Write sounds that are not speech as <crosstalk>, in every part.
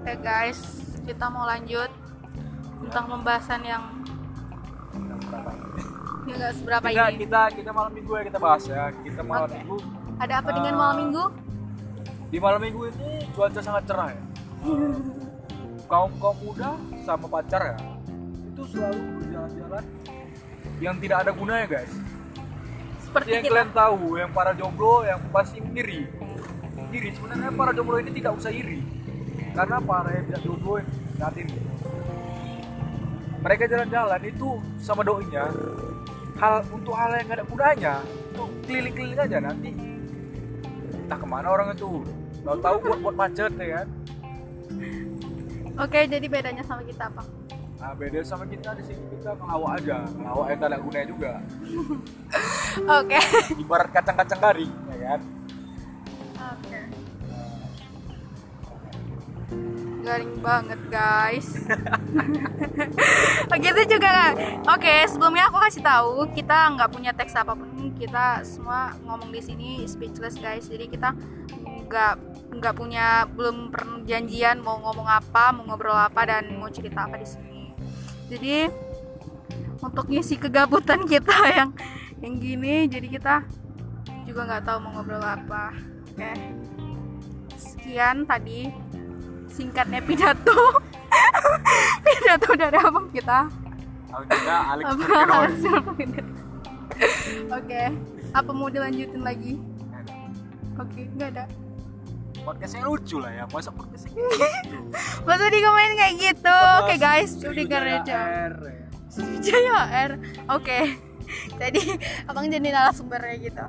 Oke guys, kita mau lanjut tentang pembahasan yang ya nggak seberapa kita, ini. kita kita malam minggu ya kita bahas ya kita malam Oke. minggu Ada apa dengan Ah. malam minggu? di malam minggu ini cuaca sangat cerah ya <laughs> kaum kaum muda sama pacar ya itu selalu berjalan-jalan yang tidak ada gunanya guys. Seperti yang kita. kalian tahu yang para jomblo yang pasti iri. Iri sebenarnya para jomblo ini tidak usah iri. Karena para yang tidak jomblo saat ini mereka jalan-jalan itu sama doinya. Hal untuk hal yang gak ada gunanya untuk keliling-keliling aja nanti. Entah ke mana orang itu. Tahu-tahu buat buat macet ya kan? Oke, jadi bedanya sama kita apa? Nah beda sama kita di sini kita ngelawak aja ngelawak yang gak ada gunanya juga <laughs> Oke. ibarat kacang-kacang garing ya kan Oke. Garing banget guys. Begitu <laughs> juga kan. Oke, sebelumnya aku kasih tahu kita nggak punya teks apa pun. Kita semua ngomong di sini speechless guys. Jadi kita nggak nggak punya belum perjanjian mau ngomong apa, mau ngobrol apa dan mau cerita apa di sini. Jadi untuk ngisi kegabutan <laughs> kita yang yang gini, jadi kita juga nggak tahu mau ngobrol apa. Oke. Sekian tadi singkatnya pidato. <laughs> pidato dari abang kita. Alex. Oke, apa mau dilanjutin lagi? Oke, nggak ada. Podcastnya lucu lah ya masa podcastnya <laughs> Masa di komen kayak gitu? Oke guys, udah aja. R ya. Jaya R. Oke. <laughs> Jadi abang jadi narasumbernya gitu.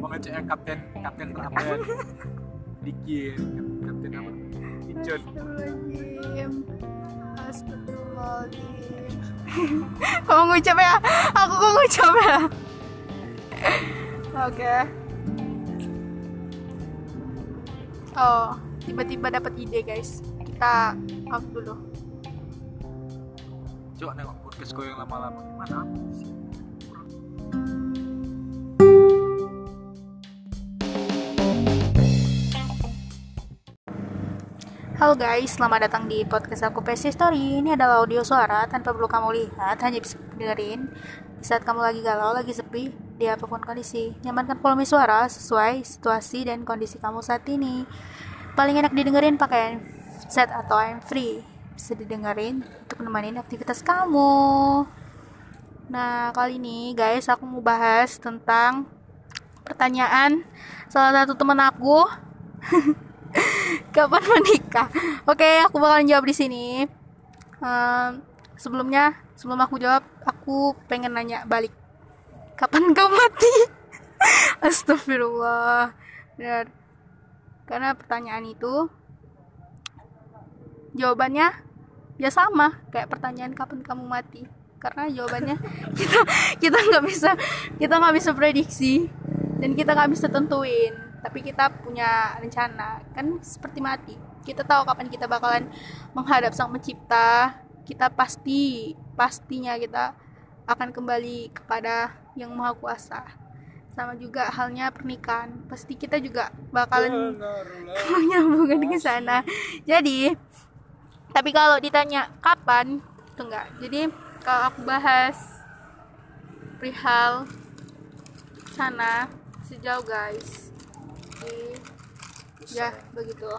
mau ngecek yang kapten kapten apa ya Diki kapten apa Ijon Astagfirullahaladzim Astagfirullahaladzim <laughs> Kamu ngucap ya? Aku kok ngucap ya? Oke Oh, tiba-tiba dapat ide guys. Kita off dulu. Coba nengok podcast gue yang lama-lama. Gimana Halo guys, selamat datang di podcast aku PC Story. Ini adalah audio suara tanpa perlu kamu lihat Hanya bisa dengerin. Di saat kamu lagi galau, lagi sepi Di apa pun kondisi Nyamankan volume suara sesuai situasi dan kondisi kamu saat ini. Paling enak didengerin pakai set atau I'm free. Bisa didengerin untuk nemenin aktivitas kamu. Nah kali ini guys aku mau bahas tentang Pertanyaan salah satu temen aku <laughs> kapan menikah? Oke, aku bakalan jawab di sini. Ehm, sebelumnya, sebelum aku jawab, aku pengen nanya balik. Kapan kau mati? <laughs> Astagfirullah. Benar. Karena pertanyaan itu jawabannya ya sama kayak pertanyaan kapan kamu mati. Karena jawabannya <laughs> kita kita nggak bisa kita nggak bisa prediksi dan kita nggak bisa tentuin tapi kita punya rencana kan seperti mati. Kita tahu kapan kita bakalan menghadap sang pencipta. Kita pasti pastinya kita akan kembali kepada yang maha kuasa. Sama juga halnya pernikahan. Pasti kita juga bakalan hubungan <laughs> ke sana. Jadi tapi kalau ditanya kapan itu enggak. Jadi kalau aku bahas perihal sana sejauh guys. Ya begitu